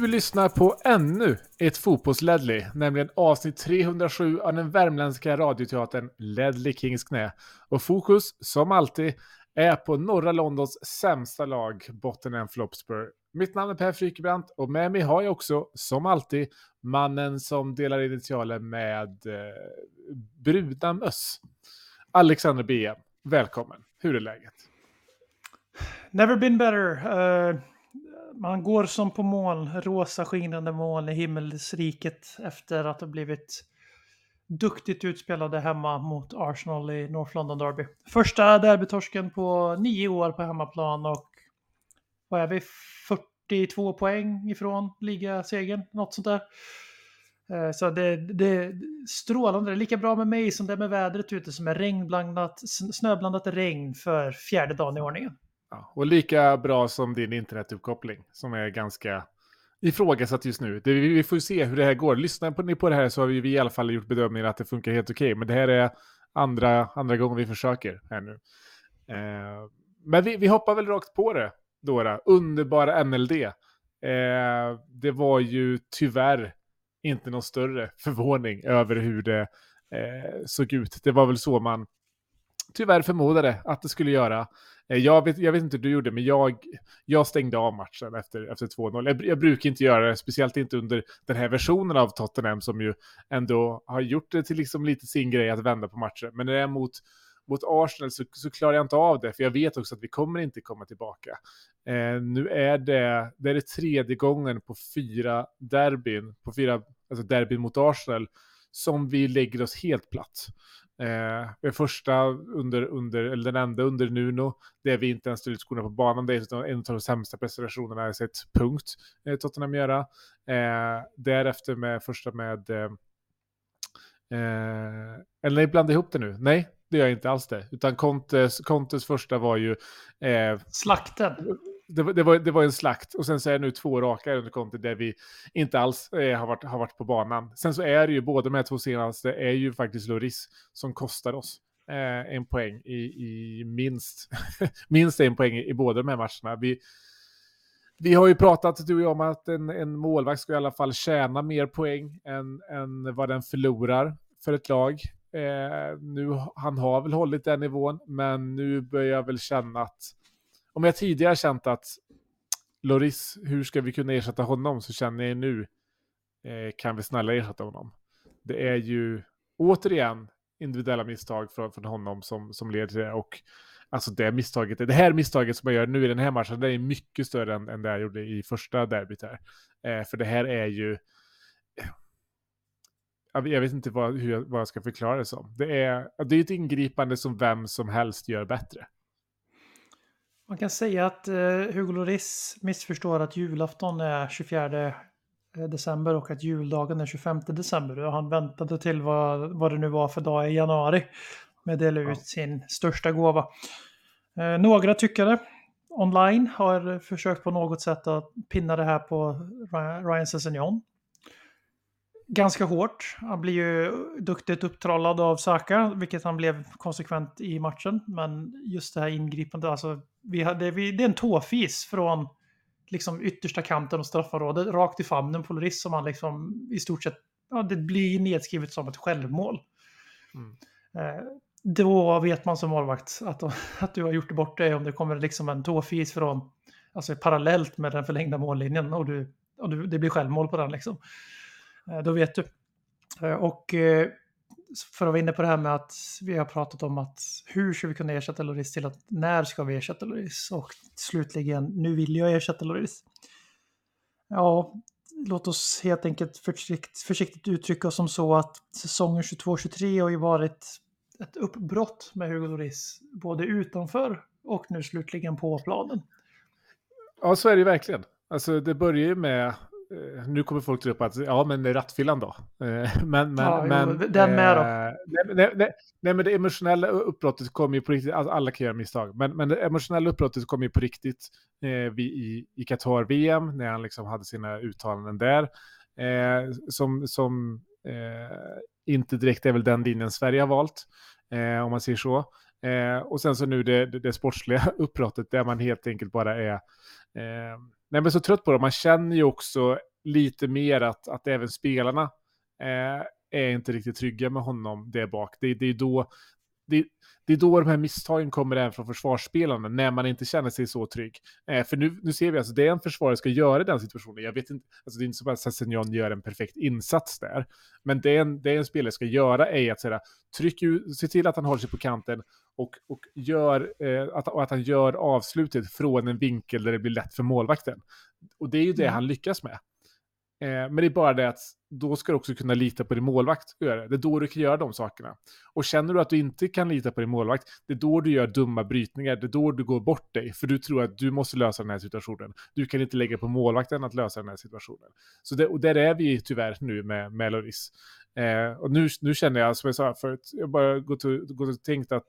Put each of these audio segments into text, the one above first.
Du lyssnar på ännu ett fotbollsledley, nämligen avsnitt 307 av den värmländska radioteatern Ledley Kings knä. Och fokus, som alltid, är på norra Londons sämsta lag, Bottenham Flopspur. Mitt namn är Per Frykebrant och med mig har jag också, som alltid, mannen som delar initialen med eh, bruna möss. Alexander BM, välkommen. Hur är läget? Never been better. Uh man går som på moln, rosa skinande moln i himmelsriket efter att ha blivit duktigt utspelade hemma mot Arsenal i North London Derby. Första derbytorsken på nio år på hemmaplan och vad är vi? 42 poäng ifrån ligasegern, något sånt där. Eh, så det, det är strålande. Det är lika bra med mig som det är med vädret ute som är regnblandat, snöblandat regn för fjärde dagen i ordningen. Ja, och lika bra som din internetuppkoppling som är ganska ifrågasatt just nu. Det, vi, vi får ju se hur det här går. Lyssnar ni på det här så har vi, vi i alla fall gjort bedömningen att det funkar helt okej. Men det här är andra, andra gången vi försöker här nu. Eh, men vi, vi hoppar väl rakt på det, Dora. Underbara NLD. Eh, det var ju tyvärr inte någon större förvåning över hur det eh, såg ut. Det var väl så man tyvärr förmodade att det skulle göra. Eh, jag vet, jag vet inte hur du gjorde, men jag, jag stängde av matchen efter, efter 2-0. Jag, jag brukar inte göra det, speciellt inte under den här versionen av Tottenham som ju ändå har gjort det till liksom lite sin grej att vända på matcher. Men när det är mot, mot Arsenal så, så klarar jag inte av det, för jag vet också att vi kommer inte komma tillbaka. Eh, nu är det, det är det tredje gången på fyra derbyn, på fyra alltså derbyn mot Arsenal, som vi lägger oss helt platt. Eh, den första under, under, eller den enda under Nuno, där vi inte ens ställer ut skorna på banan. Det är en av de sämsta prestationerna jag sett, punkt, eh, Tottenham göra. Eh, därefter med första med... Eh, eh eller blanda ihop det nu. Nej, det gör jag inte alls det. Utan Contes, Contes första var ju... Eh, Slakten det, var- det, var, det var en slakt och sen så är det nu två raka under Conte där vi inte alls eh, har, varit, har varit på banan. Sen så är det ju båda de här två senaste är ju faktiskt Loris som kostar oss eh, en poäng i, i minst, minst en poäng i, i båda de här matcherna. Vi, vi har ju pratat, du och jag, om att en, en målvakt ska i alla fall tjäna mer poäng än, än vad den förlorar för ett lag. Eh, nu, han har väl hållit den nivån, men nu börjar jag väl känna att om jag tidigare känt att Loris, hur ska vi kunna ersätta honom? Så känner jag nu, eh, kan vi snälla ersätta honom? Det är ju återigen individuella misstag från, från honom som, som leder till det. Och alltså det misstaget, det här misstaget som jag gör nu i den här matchen, det är mycket större än, än det jag gjorde i första derbyt här. Eh, för det här är ju... Eh, jag jag vet inte vad, hur jag, vad jag ska förklara det som. Det är, det är ett ingripande som vem som helst gör bättre. Man kan säga att eh, Hugo Lloris missförstår att julafton är 24 december och att juldagen är 25 december. Och han väntade till vad, vad det nu var för dag i januari med att dela ut sin största gåva. Eh, några tyckare online har försökt på något sätt att pinna det här på Ryan Ryan Sessegnon. Ganska hårt. Han blir ju duktigt upptrollad av Saka, vilket han blev konsekvent i matchen. Men just det här ingripandet, alltså, vi hade, vi, det är en tåfis från liksom yttersta kanten och straffområdet rakt i famnen på Lloris som han liksom i stort sett, ja, det blir nedskrivet som ett självmål. Mm. Eh, då vet man som målvakt att, att du har gjort det bort dig om det kommer liksom en tåfis från, alltså parallellt med den förlängda mållinjen och, du, och du, det blir självmål på den liksom. Eh, då vet du. Eh, och eh, för att vara inne på det här med att vi har pratat om att hur ska vi kunna ersätta Loris till att när ska vi ersätta Loris? Och slutligen, nu vill jag ersätta Loris. Ja, låt oss helt enkelt försikt, försiktigt uttrycka oss som så att säsongen 22-23 har ju varit ett uppbrott med Hugo Loris både utanför och nu slutligen på planen. Ja, så är det ju verkligen. Alltså det börjar ju med, nu kommer folk ta upp att, ja men det är rattfyllan då. Eh, men, men, Ja, jo, men, den med då. eh, nej, nej, nej, nej, men det emotionella uppbrottet kommer ju på riktigt, alltså, alla kan göra misstag, men, men det emotionella uppbrottet kommer ju på riktigt eh, i, i Qatar-VM, när han liksom hade sina uttalanden där. Eh, som som eh, inte direkt är väl den linjen Sverige har valt, eh, om man säger så. Eh, och sen så nu det, det, det sportsliga uppbrottet där man helt enkelt bara är eh, nej, men så trött på det. Man känner ju också lite mer att, att även spelarna eh, är inte riktigt trygga med honom där bak. Det, det är då det, det är då de här misstagen kommer även från försvarsspelarna, när man inte känner sig så trygg. Eh, för nu, nu ser vi alltså, det en försvarare ska göra i den situationen, jag vet inte, alltså det är inte så att Sessignon gör en perfekt insats där, men det en, det en spelare ska göra är att säga, tryck ut, se till att han håller sig på kanten och, och, gör, eh, att, och att han gör avslutet från en vinkel där det blir lätt för målvakten. Och det är ju det Mm. han lyckas med. Eh, men det är bara det att då ska du också kunna lita på din målvakt. Det är då du kan göra de sakerna. Och känner du att du inte kan lita på din målvakt, det är då du gör dumma brytningar, det är då du går bort dig, för du tror att du måste lösa den här situationen. Du kan inte lägga på målvakten att lösa den här situationen. Så det, och där är vi tyvärr nu med, med Loris. Eh, och nu, nu känner jag, som jag sa förut, jag bara gått och, gått och tänkt att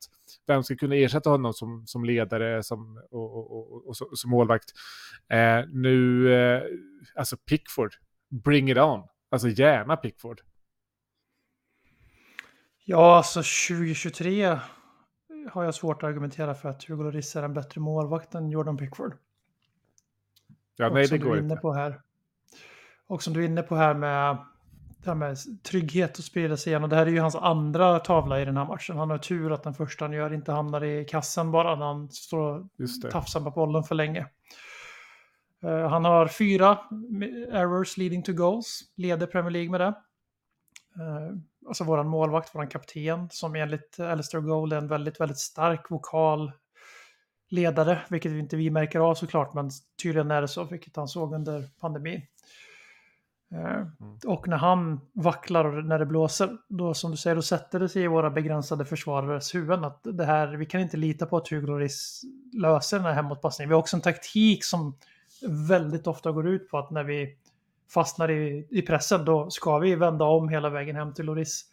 vem ska kunna ersätta honom som, som ledare som, och, och, och, och, som målvakt. Eh, nu, eh, alltså Pickford, bring it on. Alltså gärna Pickford. Ja, alltså 2023 har jag svårt att argumentera för att Hugo Lloris är en bättre målvakt än Jordan Pickford. Ja, Och nej, det går inte. på här. Och som du är inne på här med, det här med trygghet och sprida sig igen. Och det här är ju hans andra tavla i den här matchen. Han har tur att den första han gör inte hamnar i kassen bara när han står och tafsar på bollen för länge. Eh, han har fyra errors leading to goals, leder Premier League med det. Uh, alltså våran målvakt, våran kapten, som enligt Alistair Gold är en väldigt, väldigt stark vokal ledare, vilket inte vi märker av såklart, men tydligen är det så, vilket han såg under pandemin. Eh, Och när han vacklar och när det blåser, då som du säger, då sätter det sig i våra begränsade försvarares huvuden att det här, vi kan inte lita på att Hugo Lloris löser den här hemåtpassningen. Vi har också en taktik som väldigt ofta går ut på att när vi fastnar i, i pressen, då ska vi vända om hela vägen hem till Lloris.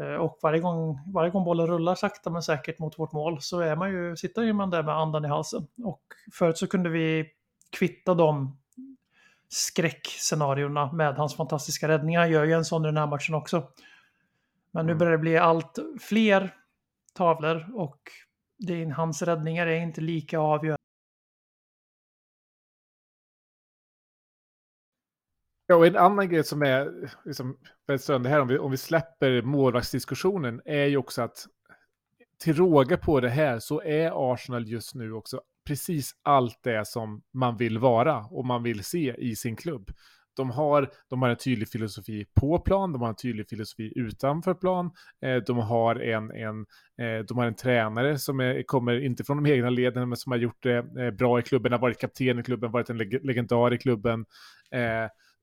Eh, Och varje gång, varje gång bollen rullar sakta men säkert mot vårt mål så är man ju, sitter man där med andan i halsen. Och förut så kunde vi kvitta de skräckscenarierna med hans fantastiska räddningar. Han gör ju en sån i den här matchen också. Men nu Mm. börjar det bli allt fler tavlor och det är, hans räddningar är inte lika avgörande. Ja, och en annan grej som är liksom, väldigt störande här, om vi, om vi släpper målvaktsdiskussionen, är ju också att till råga på det här så är Arsenal just nu också precis allt det som man vill vara och man vill se i sin klubb. De har, de har en tydlig filosofi på plan, de har en tydlig filosofi utanför plan, eh, de, har en, en, eh, de har en tränare som är, kommer inte från de egna leden, men som har gjort det eh, bra i klubben, har varit kapten i klubben, varit en leg legendar i klubben.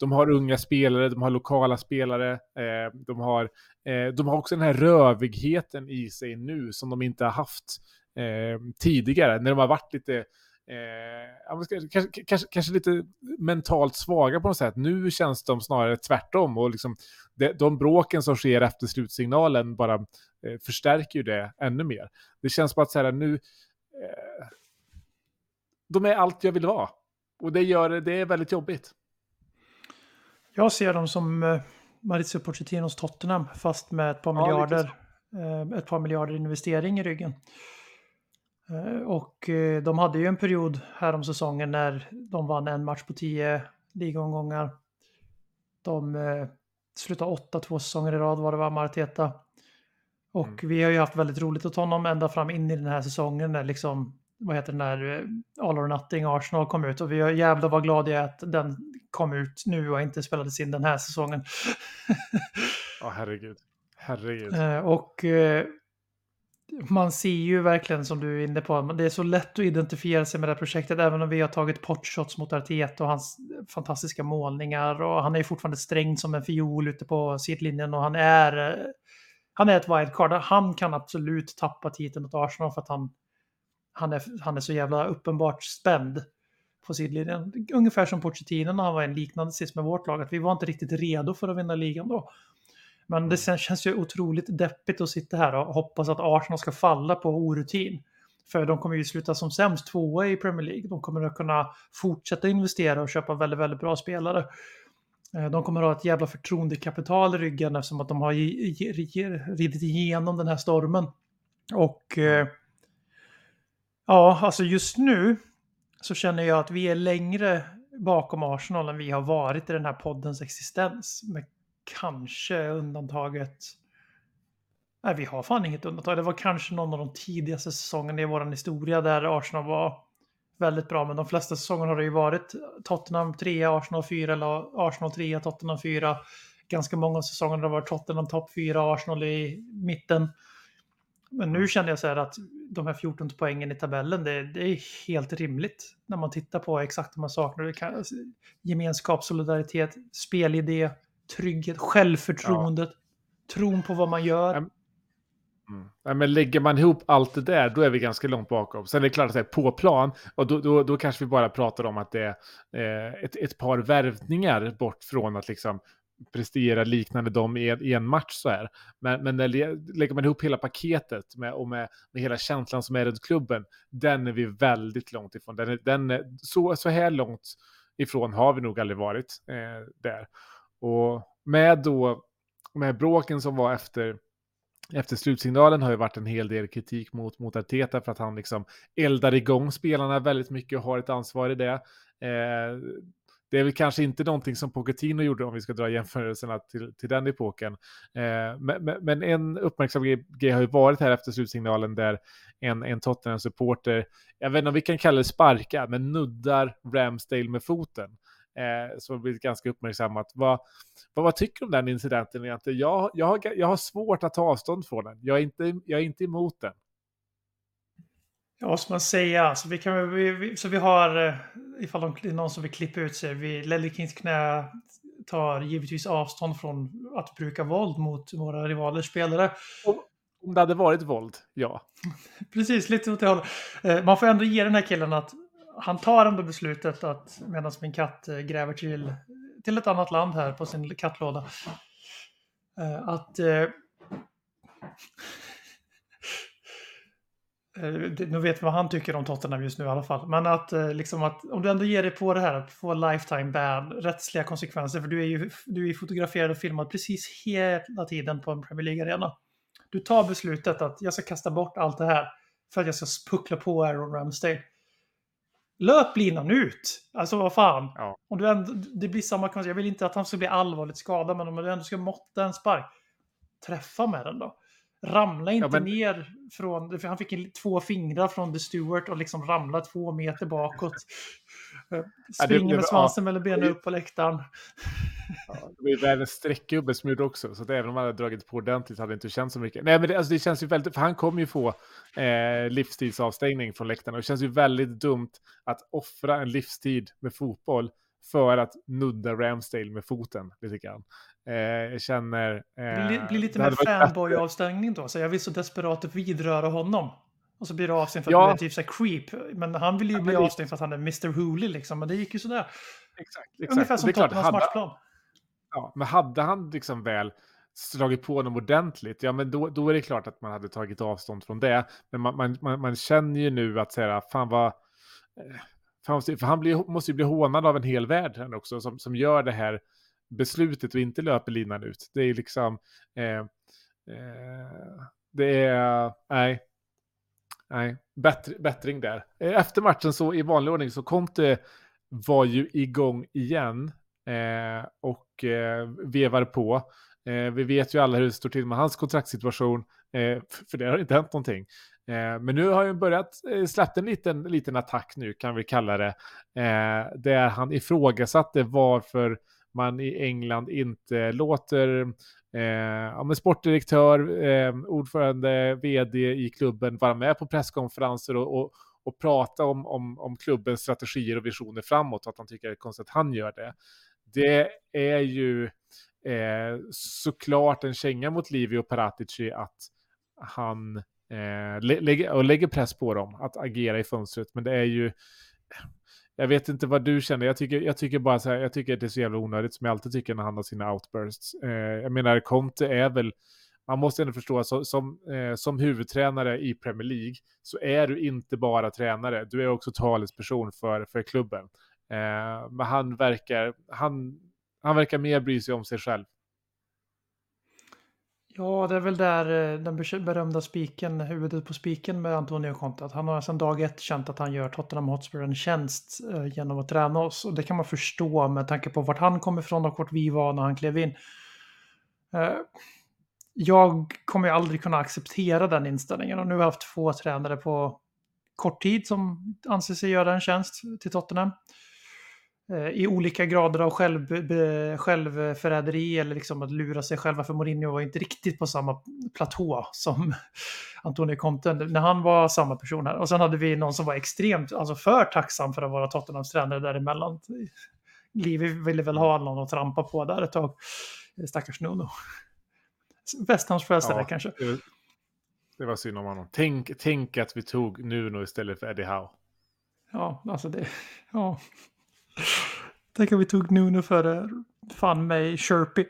De har unga spelare, de har lokala spelare, eh, de, har, eh, de har också den här rövigheten i sig nu som de inte har haft eh, tidigare, när de har varit lite eh, kanske, kanske, kanske lite mentalt svaga på något sätt. Nu känns de snarare tvärtom och liksom de, de bråken som sker efter slutsignalen bara eh, förstärker ju det ännu mer. Det känns bara att så här, nu eh, de är allt jag vill vara. Och det gör det är väldigt jobbigt. Jag ser dem som eh, Maurizio Pochettinos Tottenham fast med ett par Ja, miljarder, eh, ett par miljarder investering i ryggen. Eh, och de hade ju en period här om säsongen när de vann en match på tio ligaomgångar. De slutade åtta två säsonger i rad var det var med Arteta. Och Mm. vi har ju haft väldigt roligt åt honom ända fram in i den här säsongen när liksom, vad heter den där, All or Nothing Arsenal kom ut. Och vi har jävlar vad glada jag är att den kom ut nu och inte spelades in den här säsongen. Ja, herregud. Herregud. Eh, och eh, man ser ju verkligen som du är inne på, det är så lätt att identifiera sig med det här projektet, även om vi har tagit potshots mot Arteta och hans fantastiska målningar. Och han är ju fortfarande strängd som en fiol ute på sidlinjen och han är, eh, han är ett wildcard. Han kan absolut tappa titeln åt Arsenal för att han han är, han är så jävla uppenbart spänd på sidlinjen. Ungefär som Pochettino när han var en liknande sits med vårt lag, att vi var inte riktigt redo för att vinna ligan då. Men det sen känns ju otroligt deppigt att sitta här och hoppas att Arsenal ska falla på orutin. För de kommer ju sluta som sämst tvåa i Premier League. De kommer att kunna fortsätta investera och köpa väldigt, väldigt bra spelare. Eh, De kommer att ha ett jävla förtroendekapital i ryggen eftersom att de har ridit igenom den här stormen. Och eh, ja, alltså just nu så känner jag att vi är längre bakom Arsenal än vi har varit i den här poddens existens. Med kanske undantaget... Nej, vi har fan inget undantag. Det var kanske någon av de tidigaste säsongerna i vår historia där Arsenal var väldigt bra. Men de flesta säsonger har det ju varit Tottenham 3, Arsenal 4 eller Arsenal 3, Tottenham 4. Ganska många säsonger har det varit Tottenham topp 4, Arsenal i mitten. Men nu känner jag så här att de här 14 poängen i tabellen, det, det är helt rimligt när man tittar på exakt de här sakerna. Det kan, gemenskap, solidaritet, spelidé, trygghet, självförtroendet, tron på vad man gör. Mm. Ja, men lägger man ihop allt det där, då är vi ganska långt bakom. Sen är det klart att det är på plan, och då, då, då kanske vi bara pratar om att det är eh, ett, ett par värvningar bort från att liksom prestera liknande dem i en, i en match så här. Men, men när lägger man ihop hela paketet med, och med, med hela känslan som är runt klubben, den är vi väldigt långt ifrån. Den är, den är, så, så här långt ifrån har vi nog aldrig varit eh, där. Och med då, med bråken som var efter efter slutsignalen har ju varit en hel del kritik mot, mot Arteta för att han liksom eldar igång spelarna väldigt mycket och har ett ansvar i det. Eh, det är väl kanske inte någonting som Pochettino gjorde om vi ska dra jämförelserna till, till den epoken. Eh, men, men- en uppmärksam grej- grej har ju varit här efter slutsignalen där en, en Tottenham-supporter, jag vet inte om vi kan kalla det sparka, men nuddar Ramsdale med foten. Eh, som har blivit ganska uppmärksammat. Vad, vad, vad tycker du om den incidenten egentligen? Jag, jag, har, jag har svårt att ta avstånd från den. Jag är inte, jag är inte emot den. Ja, vad ska man säga? Så vi, kan, vi, vi, så vi har, eh, ifall de, det är någon som vill klippa ut sig, vi, Lellekins knä tar givetvis avstånd från att bruka våld mot våra rivalers spelare. Om det hade varit våld, ja. Precis, lite åt det hållet. Eh, Man får ändå ge den här killen att han tar ändå beslutet att medan min katt eh, gräver till, till ett annat land här på sin kattlåda. Att... eh, Nu vet vi vad han tycker om Tottenham just nu i alla fall. Men att, eh, liksom att om du ändå ger dig på det här att få lifetime ban, rättsliga konsekvenser, för du är ju du är fotograferad och filmad precis hela tiden på en Premier League-arena. Du tar beslutet att jag ska kasta bort allt det här för att jag ska puckla på Aaron Ramsdale. Löp linan ut! Alltså vad fan. Ja. Om du ändå, det blir samma konsekvens. Jag vill inte att han ska bli allvarligt skadad, men om du ändå ska måtta en spark, träffa med den då. Ramla inte men- ner från... för Han fick två fingrar från The Stewart och liksom ramla två meter bakåt. Ja, det- Springer det- med svansen mellan benen upp på läktaren. Det var ju världens streckgubbe som gjorde också, så att även om han hade dragit på ordentligt hade det inte känts så mycket. Nej, men det, alltså, det känns ju väldigt, för han kommer ju få eh, livstidsavstängning från läktarna och det känns ju väldigt dumt att offra en livstid med fotboll för att nudda Ramsdale med foten lite grann. Eh, jag känner... Eh, Blir, blir lite det mer fanboy-avstängning då. Så jag vill så desperat vidröra honom. Och så blir det avstängd för att Ja. han är typ så creep. Men han vill ju Ja, bli det- avstängd för att han är Mr. Hooley liksom. Men det gick ju sådär. Exakt, exakt. Ungefär som det Tottenhams hade- matchplan. Ja, men hade han liksom väl slagit på honom ordentligt, ja men då, då är det klart att man hade tagit avstånd från det. Men man, man, man, man känner ju nu att säga, fan vad för han blir, måste ju bli hånad av en hel värld här också, som, som gör det här beslutet och inte löper linan ut. Det är liksom... Eh, eh, det är... Nej. Nej, bättre, bättring där. Eh, efter matchen så i vanlig ordning så Conte var ju igång igen eh, och eh, vevar på. Eh, vi vet ju alla hur det står till med hans kontraktssituation, eh, för det har inte hänt någonting. Eh, men nu har han börjat släppa släppt en liten, liten attack nu, kan vi kalla det, eh, där han ifrågasatte varför man i England inte låter eh, ja, sportdirektör, eh, ordförande, vd i klubben vara med på presskonferenser och, och, och prata om, om, om klubbens strategier och visioner framåt, att han tycker det är konstigt att han gör det. Det är ju eh, såklart en känga mot Livio Paratici att han Eh, och lägger press på dem att agera i fönstret. Men det är ju... Jag vet inte vad du känner. Jag tycker, jag tycker bara så här, jag tycker att det är så jävla onödigt som jag alltid tycker när han har sina outbursts. Eh, jag menar, Conte är väl... Man måste ändå förstå att som, eh, som huvudtränare i Premier League så är du inte bara tränare. Du är också talesperson för, för klubben. Eh, men han verkar, han, han verkar mer bry sig om sig själv. Ja, det är väl där eh, den berömda spiken, huvudet på spiken med Antonio Conte. Att han har sedan dag ett känt att han gör Tottenham Hotspur en tjänst eh, genom att träna oss. Och det kan man förstå med tanke på vart han kom ifrån och vart vi var när han klev in. Eh, jag kommer ju aldrig kunna acceptera den inställningen. Och nu har jag haft två tränare på kort tid som anser sig göra en tjänst till Tottenham. Eh, I olika grader av själv, be, självförräderi eller liksom att lura sig själva. För Mourinho var inte riktigt på samma platå som Antonio Conte när han var samma person här. Och sen hade vi någon som var extremt, alltså för tacksam för att vara Tottenhams tränare däremellan. Livi ville väl ha någon att trampa på där ett tag. Stackars Nuno. Västhams frälsare Ja. kanske. Det, det var synd om honom. Tänk, tänk att vi tog Nuno istället för Eddie Howe. Ja, alltså det... Ja. Tänk om vi tog Nuno före fan mig Sherpy.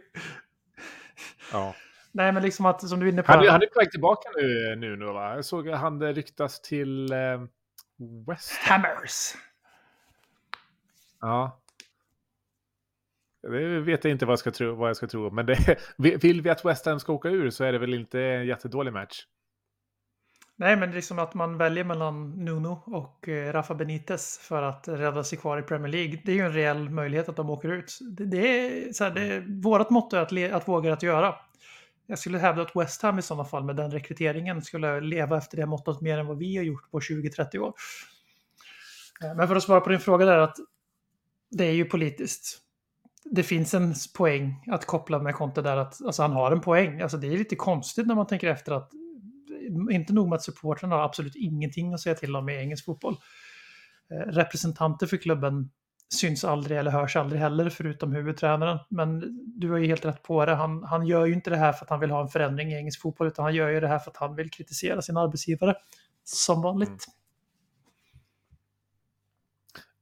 Ja. Nej, men liksom att som du är inne på. Han, är- han är på väg tillbaka nu, Nuno, va? Jag såg att han det ryktas till eh, West Ham. Hammers. Ja. Det vet jag inte vad jag ska tro, vad jag ska tro men det, vill vi att West Ham ska åka ur så är det väl inte en jättedålig match. Nej, men liksom att man väljer mellan Nuno och eh, Rafa Benitez för att rädda sig kvar i Premier League. Det är ju en reell möjlighet att de åker ut. Det, det är, så här, det, vårat motto är att, le, att våga att göra. Jag skulle hävda att West Ham i sådana fall med den rekryteringen skulle leva efter det mottot mer än vad vi har gjort på 20-30 år. Eh, Men för att svara på din fråga där att det är ju politiskt. Det finns en poäng att koppla med Conte där att alltså han har en poäng. Alltså det är lite konstigt när man tänker efter att inte nog med att supportrarna har absolut ingenting att säga till om i engelsk fotboll. Eh, representanter för klubben syns aldrig eller hörs aldrig heller förutom huvudtränaren. Men du har ju helt rätt på det. Han, han gör ju inte det här för att han vill ha en förändring i engelsk fotboll utan han gör ju det här för att han vill kritisera sin arbetsgivare. Som vanligt. Mm.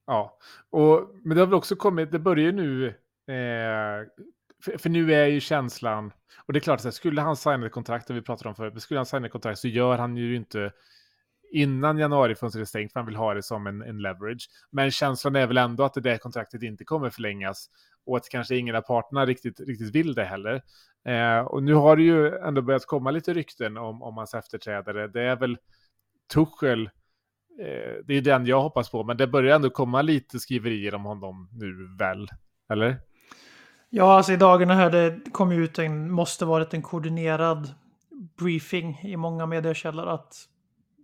Ja, och, men det har väl också kommit, det börjar ju nu, eh, för, för nu är ju känslan, och det är klart, så här, skulle han signa ett kontrakt, det vi pratade om förut, men skulle han signa ett kontrakt så gör han ju inte innan januarifönstret är stängt, för han vill ha det som en, en leverage. Men känslan är väl ändå att det där kontraktet inte kommer förlängas och att kanske ingen av parterna riktigt, riktigt vill det heller. Eh, och nu har det ju ändå börjat komma lite rykten om, om hans efterträdare. Det är väl Tuchel, eh, det är den jag hoppas på, men det börjar ändå komma lite skriverier om honom nu väl, eller? Ja, alltså i dagarna här det kom ju ut en, måste varit en koordinerad briefing i många mediekällor att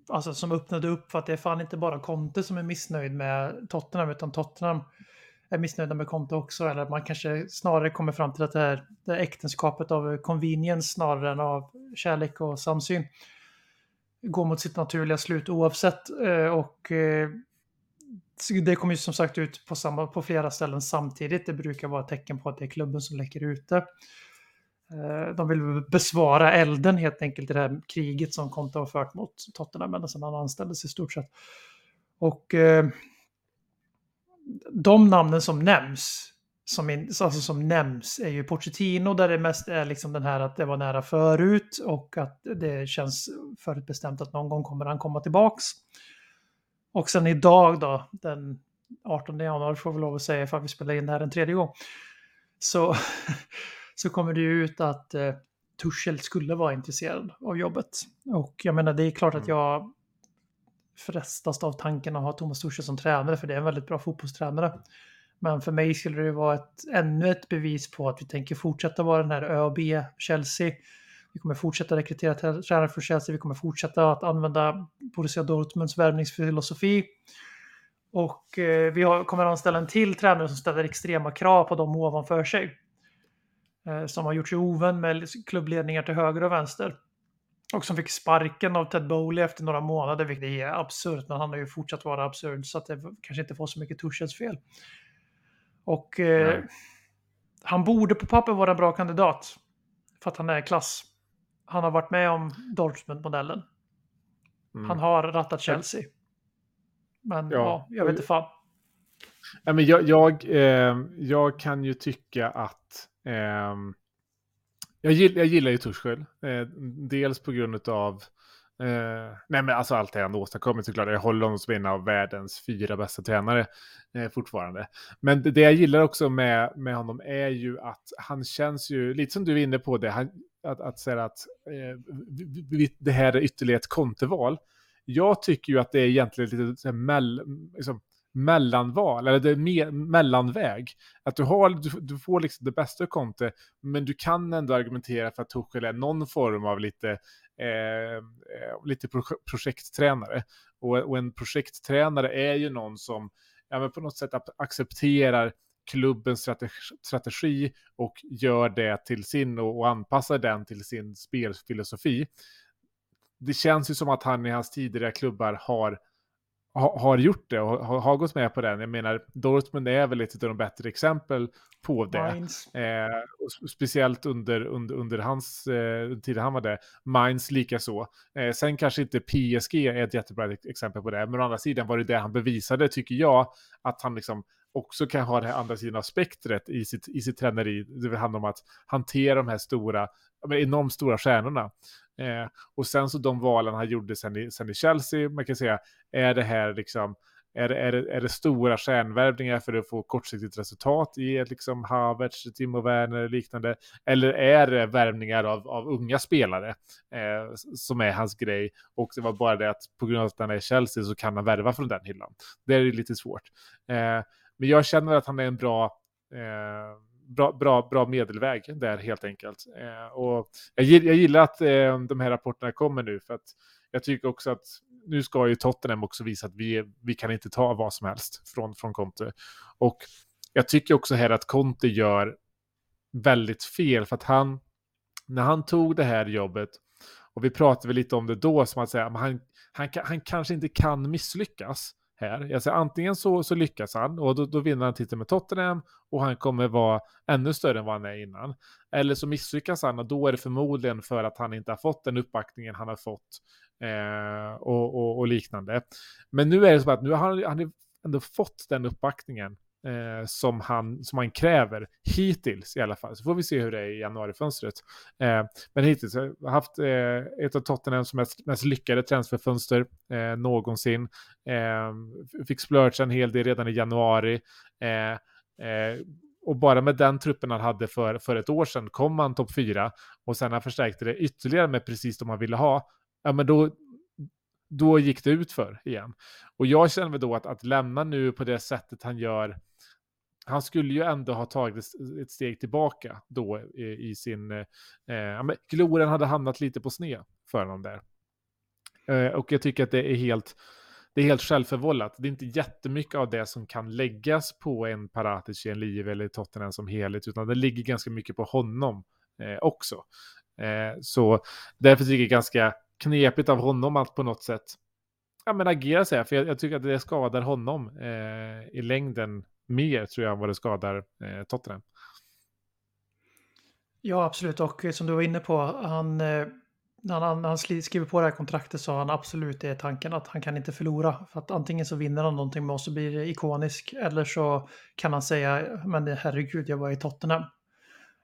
alltså som öppnade upp för att det är fan inte bara Conte som är missnöjd med Tottenham utan Tottenham är missnöjda med Conte också eller att man kanske snarare kommer fram till att det här, det här äktenskapet av convenience snarare än av kärlek och samsyn går mot sitt naturliga slut oavsett eh, och eh, det kommer ju som sagt ut på, samma, på flera ställen samtidigt. Det brukar vara ett tecken på att det är klubben som läcker ut det. Eh, de vill besvara elden helt enkelt i det här kriget som Conte har fört mot Tottenham ända sedan han anställdes i stort sett. Och eh, de namnen som nämns, som, in, alltså som nämns är ju Pochettino där det mest är liksom den här att det var nära förut och att det känns förutbestämt att någon gång kommer han komma tillbaks. Och sen idag då, den 18 januari får vi lov att säga för att vi spelar in det här en tredje gång. Så, så kommer det ju ut att eh, Tuchel skulle vara intresserad av jobbet. Och jag menar det är klart att jag frestas av tanken att ha Thomas Tuchel som tränare för det är en väldigt bra fotbollstränare. Men för mig skulle det vara ett, ännu ett bevis på att vi tänker fortsätta vara den här ÖB Chelsea. Vi kommer fortsätta rekrytera trä- tränare för Chelsea. Vi kommer fortsätta att använda Borussia Dortmunds värvningsfilosofi. Och eh, vi har, kommer anställa en till tränare som ställer extrema krav på dem ovanför sig. Eh, som har gjort sig ovän med klubbledningar till höger och vänster. Och som fick sparken av Ted Bowley efter några månader, vilket är absurt, men han har ju fortsatt vara absurd, så att det kanske inte får så mycket Tuchels fel. Och eh, han borde på papper vara en bra kandidat, för att han är klass. Han har varit med om Dortmund-modellen. Mm. Han har rattat Chelsea. Men ja, Ja, jag vet inte fan. Ja, men jag, jag, eh, jag kan ju tycka att... ehm, jag, gillar, jag gillar ju Tuchel. Eh, dels på grund av... Eh, nej men alltså allt det han åstadkommit såklart. Jag håller honom som en av världens fyra bästa tränare eh, fortfarande. Men det, det jag gillar också med, med honom är ju att han känns ju, lite som du är inne på det, han, att, att säga att eh, vi- det här är ytterligare ett konteval. Jag tycker ju att det är egentligen lite så här mell, liksom, mellanval, eller det är mer, mellanväg. Att du, har, du, du får liksom det bästa av Conte, men du kan ändå argumentera för att Tuchel är någon form av lite, eh, eh lite pro- projekttränare. Och, och en projekttränare är ju någon som ja, men på något sätt accepterar klubbens strategi, strategi och gör det till sin och, och anpassar den till sin spelfilosofi. Det känns ju som att han i hans tidigare klubbar har ha- har gjort det och har, gått med på den. Jag menar, Dortmund är väl ett av de bättre exempel på det. Eh, och speciellt under, under, under hans eh, tid han var där. Mainz lika så. Eh, sen kanske inte PSG är ett jättebra ex- exempel på det, men å andra sidan var det det han bevisade, tycker jag, att han liksom också kan ha det här andra sidan av spektret i sitt, i sitt träneri. Det handlar om att hantera de här stora, enormt stora stjärnorna. Eh, och sen så de valen han gjorde sen i, sen i Chelsea, man kan säga, är det här liksom är det, är, det, är det stora stjärnvärvningar för att få kortsiktigt resultat i ett liksom Havertz, Timo Werner och liknande? Eller är det värvningar av, av unga spelare eh, som är hans grej? Och det var bara det att på grund av att han är i Chelsea så kan han värva från den hyllan. Det är lite svårt. Eh, men jag känner att han är en bra, eh, bra, bra, bra medelväg där helt enkelt. Eh, och jag, jag gillar att eh, de här rapporterna kommer nu för att jag tycker också att nu ska ju Tottenham också visa att vi, vi kan inte ta vad som helst från, från Conte. Och jag tycker också här att Conte gör väldigt fel för att han, när han tog det här jobbet, och vi pratade lite om det då, som att säga, han, han, han kanske inte kan misslyckas här. Jag säger, antingen så, så lyckas han och då, då vinner han titeln med Tottenham och han kommer vara ännu större än vad han är innan. Eller så misslyckas han och då är det förmodligen för att han inte har fått den uppbackningen han har fått eh, och, och, och liknande. Men nu är det så att nu har han, han ändå fått den uppbackningen eh, som, han, som han kräver hittills i alla fall. Så får vi se hur det är i januarifönstret. Eh, men hittills har jag haft eh, ett av Tottenhams mest, mest lyckade transferfönster eh, någonsin. Eh, fick splurge en hel del redan i januari. Eh, eh, och bara med den truppen han hade för, för ett år sedan kom han topp fyra och sen han förstärkte det ytterligare med precis de han ville ha. Ja, men då, då gick det ut för igen. Och jag känner väl då att, att lämna nu på det sättet han gör, han skulle ju ändå ha tagit ett- steg tillbaka då i, i sin, eh, gloren hade hamnat lite på sned för honom där. Eh, och jag tycker att det är helt, det är helt självförvållat. Det är inte jättemycket av det som kan läggas på en Paratic, en Liv eller Tottenham som helhet, utan det ligger ganska mycket på honom eh, också. Eh, så därför tycker jag det är ganska knepigt av honom att på något sätt ja, men agera så här, för jag, jag tycker att det skadar honom eh, i längden mer tror jag än vad det skadar eh, Tottenham. Ja, absolut. Och som du var inne på, han, eh, när han, när han skriver på det här kontraktet så har han absolut det tanken att han kan inte förlora. För att antingen så vinner han någonting med oss och blir ikonisk eller så kan han säga, men herregud, jag var i Tottenham.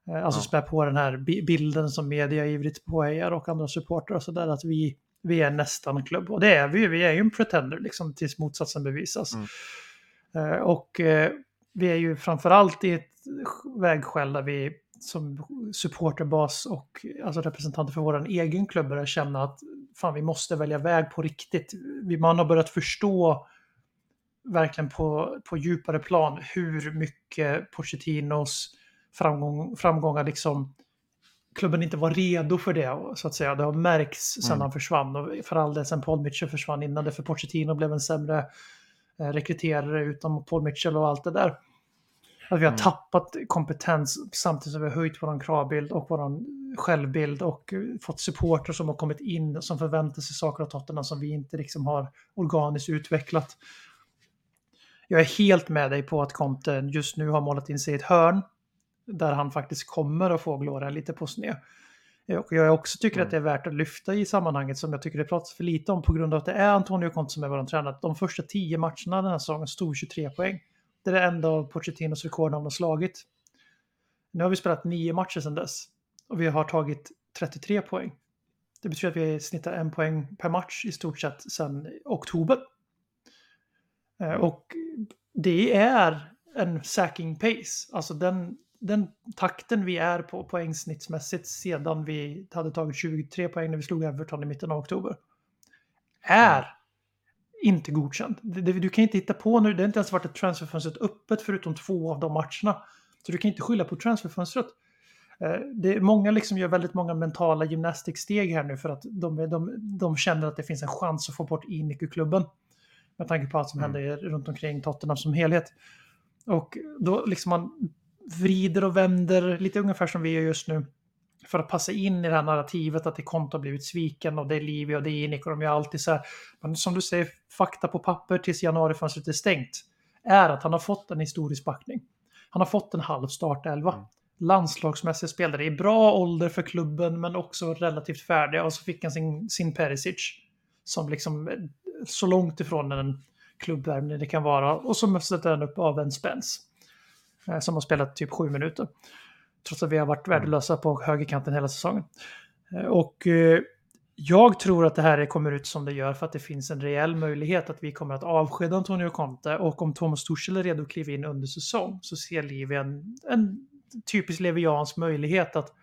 Eh, Alltså Ja. spä på den här bi- bilden som media ivrigt påhejar och andra supportrar och sådär att vi, vi är nästan klubb. Och det är vi ju, vi är ju en pretender liksom tills motsatsen bevisas. Mm. Eh, Och eh, vi är ju framförallt i ett vägskäl där vi som supporterbas och alltså representanter för vår egen klubb börjar känna att fan, vi måste välja väg på riktigt. Man har börjat förstå verkligen på, på djupare plan hur mycket Pochettinos framgång, framgångar liksom klubben inte var redo för det, så att säga. Det har märkts sedan Mm. han försvann och för all del sen Paul Mitchell försvann innan det, för Pochettino blev en sämre rekryterare utan Paul Mitchell och allt det där. Att vi har Mm. tappat kompetens samtidigt som vi har höjt vår kravbild och vår självbild och eh, fått supporter som har kommit in som förväntar sig saker av Tottenham som vi inte liksom har organiskt utvecklat. Jag är helt med dig på att Conte just nu har målat in sig i ett hörn där han faktiskt kommer att få Gloria lite på sned. Och jag också tycker Mm. att det är värt att lyfta i sammanhanget som jag tycker det pratas för lite om på grund av att det är Antonio Conte som är vår tränare. De första tio matcherna den här säsongen stod 23 poäng. Det är det enda av Pochettinos rekord han har slagit. Nu har vi spelat nio matcher sedan dess och vi har tagit 33 poäng. Det betyder att vi snittar en poäng per match i stort sett sedan oktober. Eh, Och det är en sacking pace. Alltså den, den takten vi är på poängsnittsmässigt sedan vi hade tagit 23 poäng när vi slog Everton i mitten av oktober. Är inte godkänd. Du kan inte hitta på nu, det har inte ens varit ett transferfönstret öppet förutom två av de matcherna. Så du kan inte skylla på transferfönstret. Eh, Det, många liksom gör väldigt många mentala gymnastiksteg här nu för att de, de, de känner att det finns en chans att få bort Inic ur klubben. Med tanke på allt som Mm. händer runt omkring Tottenham som helhet. Och då liksom man vrider och vänder lite ungefär som vi gör just nu. För att passa in i det här narrativet att det konto har blivit sviken och det är Livio och det är Inic och de är alltid så här. Men som du säger, fakta på papper tills januarifönstret är stängt. Är att han har fått en historisk backning. Han har fått en halv startelva. Mm. Landslagsmässiga spelare i bra ålder för klubben men också relativt färdiga. Och så fick han sin, sin Perisic. Som liksom är så långt ifrån en klubbvärmning det kan vara. Och så möttes den upp av en Spence. Eh, Som har spelat typ sju minuter. Trots att vi har varit värdelösa på högerkanten hela säsongen. Eh, Och eh, jag tror att det här kommer ut som det gör för att det finns en reell möjlighet att vi kommer att avskeda Antonio Conte och om Thomas Tuchel är redo att kliva in under säsong så ser Livi en, en typisk leviansk möjlighet att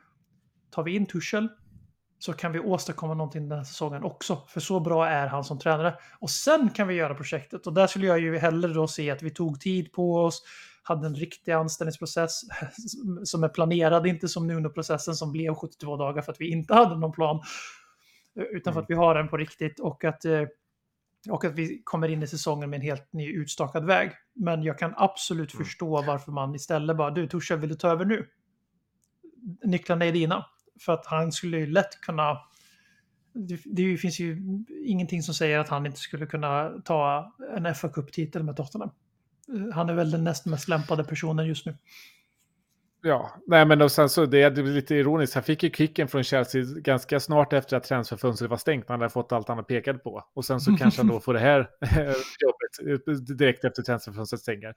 tar vi in Tuchel så kan vi åstadkomma någonting den här säsongen också. För så bra är han som tränare. Och sen kan vi göra projektet. Och där skulle jag ju hellre då se att vi tog tid på oss, hade en riktig anställningsprocess som är planerad, inte som Nuno-processen som blev 72 dagar för att vi inte hade någon plan. Utan för att vi har den på riktigt och att, eh, och att vi kommer in i säsongen med en helt ny utstakad väg. Men jag kan absolut förstå varför man istället bara, du Torshäll, vill du ta över nu? Nycklarna är dina. För att han skulle ju lätt kunna... Det, det finns ju ingenting som säger att han inte skulle kunna ta en fa Cup-titel med Tottenham. Eh, Han är väl den näst mest lämpade personen just nu. Ja, nej men och sen så det, det blir lite ironiskt. Han fick ju kicken från Chelsea ganska snart efter att transferfönstret var stängt. Han hade fått allt han pekat på. Och sen så kanske han då får det här jobbet eh, direkt efter transferfönstret stänger.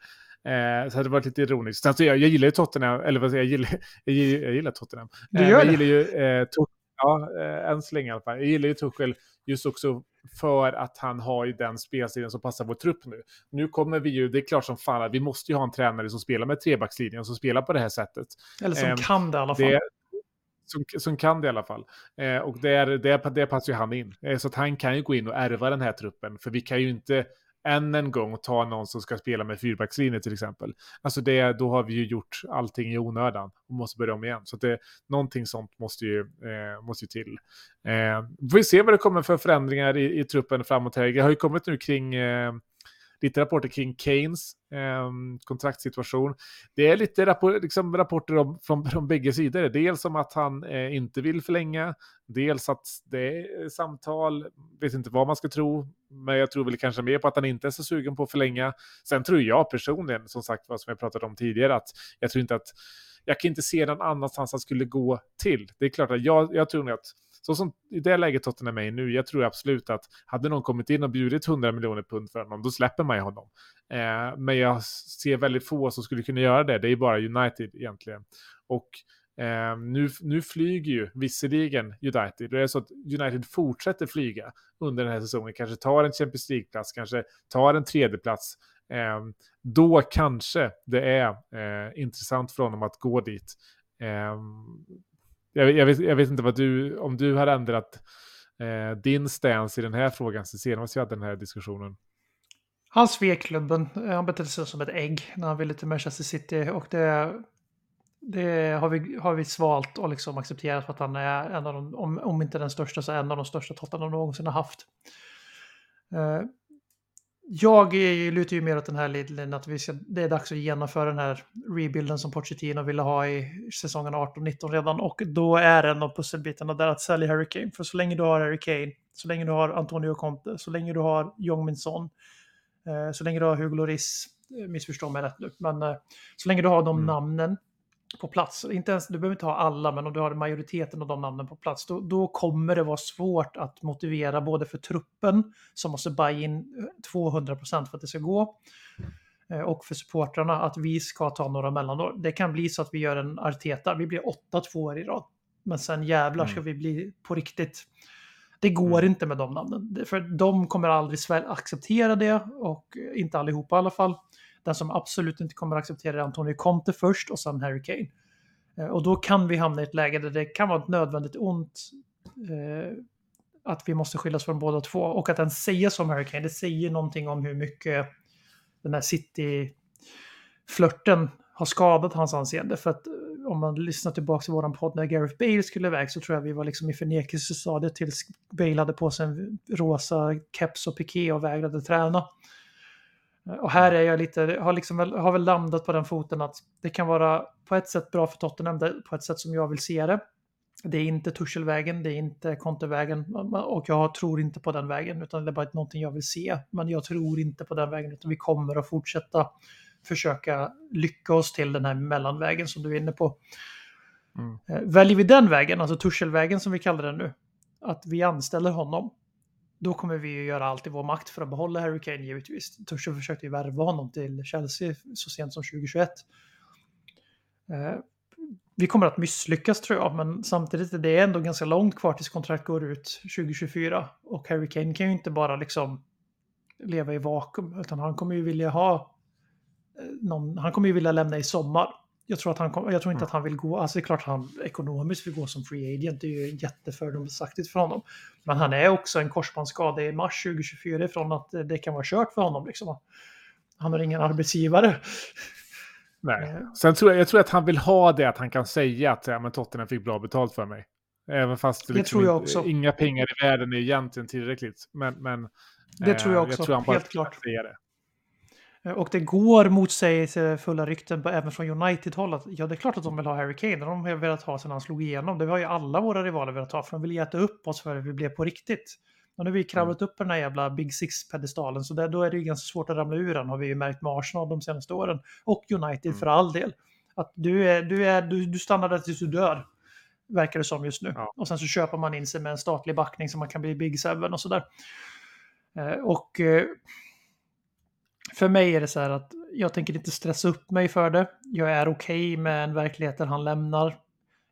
Eh, så det var lite ironiskt. Sen så jag, jag gillar ju Tottenham, eller vad säger jag, jag gillar, jag gillar, jag gillar Tottenham. Du Eh, gör men det? Jag gillar ju eh, Tuchel, ja, eh, än så länge i alla fall. Jag gillar ju Tuchel just också för att han har ju den spelstilen som passar vår trupp nu. Nu kommer vi ju, det är klart som fan att vi måste ju ha en tränare som spelar med trebackslinjen, som spelar på det här sättet. Eller som Ehm, kan det i alla fall. Det, som, som kan det i alla fall. Eh, och där, det, det passar ju han in. Eh, så att han kan ju gå in och ärva den här truppen. För vi kan ju inte än en gång ta någon som ska spela med fyrbackslinje till exempel. Alltså det, då har vi ju gjort allting i onödan och måste börja om igen. Så att det, någonting sånt måste ju, eh, måste ju till. Eh, får se vad det kommer för förändringar i, i truppen framåt här. Det har ju kommit nu kring eh, lite rapporter kring Keynes eh, kontraktssituation. Det är lite rappor liksom rapporter om, från, från bägge sidor. Dels om att han eh, inte vill förlänga, dels att det är samtal, vet inte vad man ska tro, men jag tror väl kanske mer på att han inte är så sugen på att förlänga. Sen tror jag personligen, som sagt, vad som jag pratat om tidigare, att jag tror inte att jag kan inte se någon annanstans han skulle gå till. Det är klart att jag, jag tror nog att så som i det läget Tottenham är i nu, jag tror absolut att hade någon kommit in och bjudit 100 miljoner pund för honom, då släpper man ju honom. Eh, men jag ser väldigt få som skulle kunna göra det. Det är bara United egentligen. Och eh, nu, nu flyger ju visserligen United. Det är så att United fortsätter flyga under den här säsongen. Kanske tar en Champions League-plats, kanske tar en tredjeplats. Eh, då kanske det är eh, intressant för honom att gå dit. Ehm, jag, jag, vet, jag vet inte vad du, om du har ändrat eh, din stance i den här frågan sen senast vi hade den här diskussionen. Han svek klubben. Eh, han betedde sig som ett ägg när han ville till Manchester City. Och det, det har, vi, har vi svalt och liksom accepterat för att han är en av de, om, om inte den största, så en av de största Tottenham någonsin har haft. Eh, jag lutar ju mer åt den här linjen att vi ska, det är dags att genomföra den här rebuilden som Pochettino ville ha i säsongen 18-19 redan. Och då är en av pusselbitarna där att sälja Harry Kane. För så länge du har Harry Kane, så länge du har Antonio Conte, så länge du har Jong Min Son, eh, så länge du har Hugo Lloris, eh, missförstå mig rätt nu, men eh, så länge du har de Mm. namnen på plats. Inte ens, du behöver inte ha alla, men om du har majoriteten av de namnen på plats, då, då kommer det vara svårt att motivera både för truppen som måste buy in 200% för att det ska gå eh, och för supportrarna att vi ska ta några mellanår. Det kan bli så att vi gör en Arteta, vi blir åtta tvåor i rad. Men sen jävlar ska vi bli på riktigt. Det går inte med de namnen, för de kommer aldrig acceptera det och inte allihopa i alla fall. Den som absolut inte kommer acceptera är Antonio Conte först och sen Harry Kane. Eh, och då kan vi hamna i ett läge där det kan vara ett nödvändigt ont eh, att vi måste skiljas från båda två. Och att den säger som Harry Kane, det säger någonting om hur mycket den här City-flörten har skadat hans anseende. För att eh, om man lyssnar tillbaka till våran podd när Gareth Bale skulle iväg så tror jag vi var liksom i förnekelsestadiet tills Bale hade på sig en rosa keps och piké och vägrade träna. Och här är jag lite, har, liksom har väl landat på den foten att det kan vara på ett sätt bra för Tottenham, på ett sätt som jag vill se det. Det är inte Tuchelvägen, det är inte Contevägen och jag tror inte på den vägen utan det är bara någonting jag vill se. Men jag tror inte på den vägen utan vi kommer att fortsätta försöka lycka oss till den här mellanvägen som du är inne på. Mm. Eh, Väljer vi den vägen, alltså Tuchelvägen som vi kallar den nu, att vi anställer honom, då kommer vi ju göra allt i vår makt för att behålla Harry Kane givetvis. Tuchel försökte ju värva honom till Chelsea så sent som 2021. Eh, vi kommer att misslyckas tror jag, men samtidigt är det ändå ganska långt kvar tills kontrakt går ut 2024. Och Harry Kane kan ju inte bara liksom leva i vakuum, utan han kommer ju vilja ha eh, någon, han kommer ju vilja lämna i sommar. Jag tror, att han kom, jag tror inte att han vill gå, alltså det är klart att han ekonomiskt vill gå som free agent, det är ju jättefördomsaktigt för honom. Men han är också en korsbandsskada i mars 2024 ifrån att det kan vara kört för honom. Liksom. Han har ingen arbetsgivare. Nej. Eh, Sen tror jag, jag tror att han vill ha det att han kan säga att ja, men Tottenham fick bra betalt för mig. Även fast det Det liksom jag inte- inga pengar i världen är egentligen tillräckligt. Men, men Det eh, tror jag också, tror han bara helt klart. Säga det. Eh, Och det går motsägelsefulla rykten på- även från United-håll att ja, det är klart att de vill ha Harry Kane. Det har de velat ha sedan han slog igenom. Det har ju alla våra rivaler velat ha, för de vill äta upp oss för att vi blev på riktigt. Och nu har vi kravlat upp på den här jävla Big Six-pedestalen, så där, då är det ju ganska svårt att ramla ur den, har vi ju märkt med Arsenal de senaste åren. Och United för all del. Att du, är, du, är, du, du stannar där tills du dör, verkar det som just nu. Ja. Och sen så köper man in sig med en statlig backning så man kan bli Big Seven och sådär. Eh, Och eh, för mig är det så här att jag tänker inte stressa upp mig för det. Jag är okej med en verklighet där han lämnar.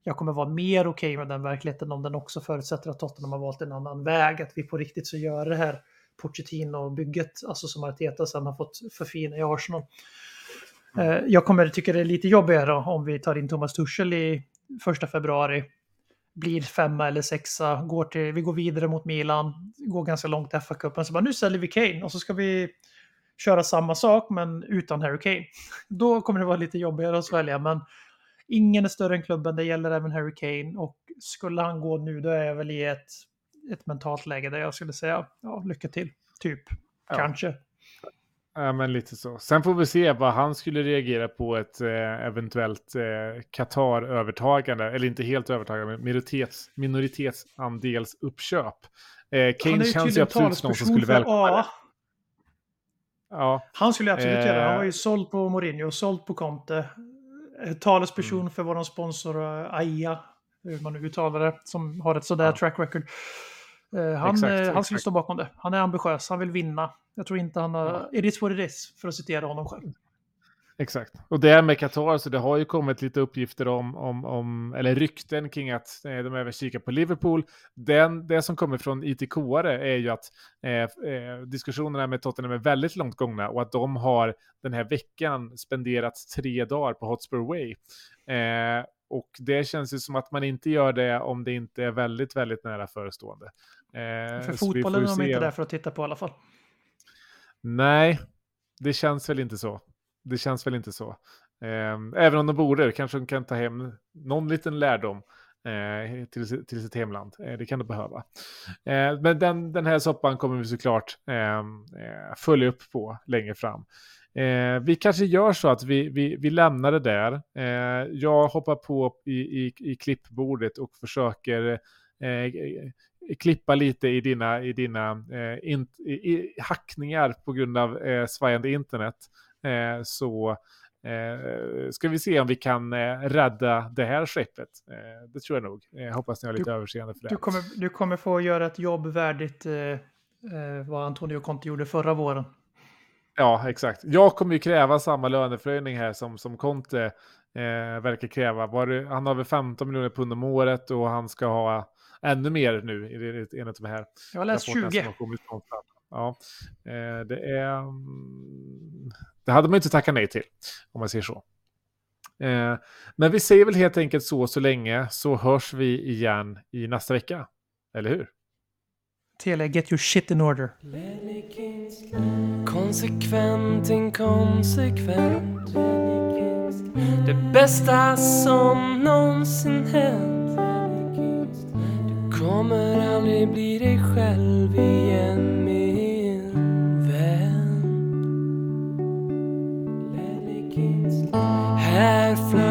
Jag kommer vara mer okej med den verkligheten om den också förutsätter att Tottenham har valt en annan väg. Att vi på riktigt så gör det här Pochettino-bygget, alltså som Arteta sen har fått förfina i Arsenal. Eh, Jag kommer tycka det är lite jobbigare om vi tar in Thomas Tuchel i första februari. Blir femma eller sexa, går till, vi går vidare mot Milan, går ganska långt i FA-cupen. Så bara, nu säljer vi Kane och så ska vi köra samma sak men utan Harry Kane. Då kommer det vara lite jobbigare att svälja, men ingen är större än klubben, det gäller även Harry Kane och skulle han gå nu då är jag väl i ett, ett mentalt läge där jag skulle säga ja, lycka till, typ, Ja. kanske. Ja, men lite så. Sen får vi se vad han skulle reagera på ett eh, eventuellt eh, Qatar-övertagande, eller inte helt övertagande, men minoritets, minoritetsandels uppköp. Eh, Kane känns ju absolut som någon som skulle välkomna det. Ja, Han skulle absolut Eh. göra det. Han var ju såld på Mourinho, såld på Conte. Eh, Talesperson Mm. för vår sponsor eh, AIA, hur man nu uttalar det, som har ett sådär Ja. track record. Eh, Han, Exakt, eh, han skulle stå bakom det. Han är ambitiös, han vill vinna. Jag tror inte han har... It is what it is, för att citera honom själv. Exakt. Och det här med Qatar, så det har ju kommit lite uppgifter om, om, om eller rykten kring att eh, de även kikar på Liverpool. Den, det som kommer från ITK-are är ju att eh, eh, diskussionerna med Tottenham är väldigt långt gångna och att de har den här veckan spenderat tre dagar på Hotspur Way. Eh, och det känns ju som att man inte gör det om det inte är väldigt, väldigt nära förestående. Eh, För fotbollen är de inte där för att titta på i alla fall. Nej, det känns väl inte så. Det känns väl inte så. Ehm, även om de borde, kanske de kan ta hem någon liten lärdom eh, till, till sitt hemland. Eh, det kan de behöva. Eh, men den, den här soppan kommer vi såklart ehm, följa upp på längre fram. Eh, vi kanske gör så att vi, vi, vi lämnar det där. Eh, jag hoppar på i, i, i klippbordet och försöker eh, klippa lite i dina, i dina eh, in, i, i, hackningar på grund av eh, svajande internet. Eh, så Eh, ska vi se om vi kan eh, rädda det här skeppet. Eh, det tror jag nog. Jag hoppas ni har lite överseende för det. Du kommer, du kommer få göra ett jobb värdigt eh, eh, vad Antonio Conte gjorde förra våren. Ja, exakt. Jag kommer ju kräva samma löneförhöjning här som, som Conte eh, verkar kräva. Var han har väl 15 miljoner pund om året och han ska ha ännu mer nu enligt de här. Jag har läst rapporterna 20. Ja, eh, det är... mm, Det hade man inte tackat nej till, om man säger så. Eh, men vi säger väl helt enkelt så så länge, så hörs vi igen i nästa vecka. Eller hur? Tele, get your shit in order. Konsekvent, inkonsekvent Det bästa som någonsin hänt Du kommer aldrig bli dig själv igen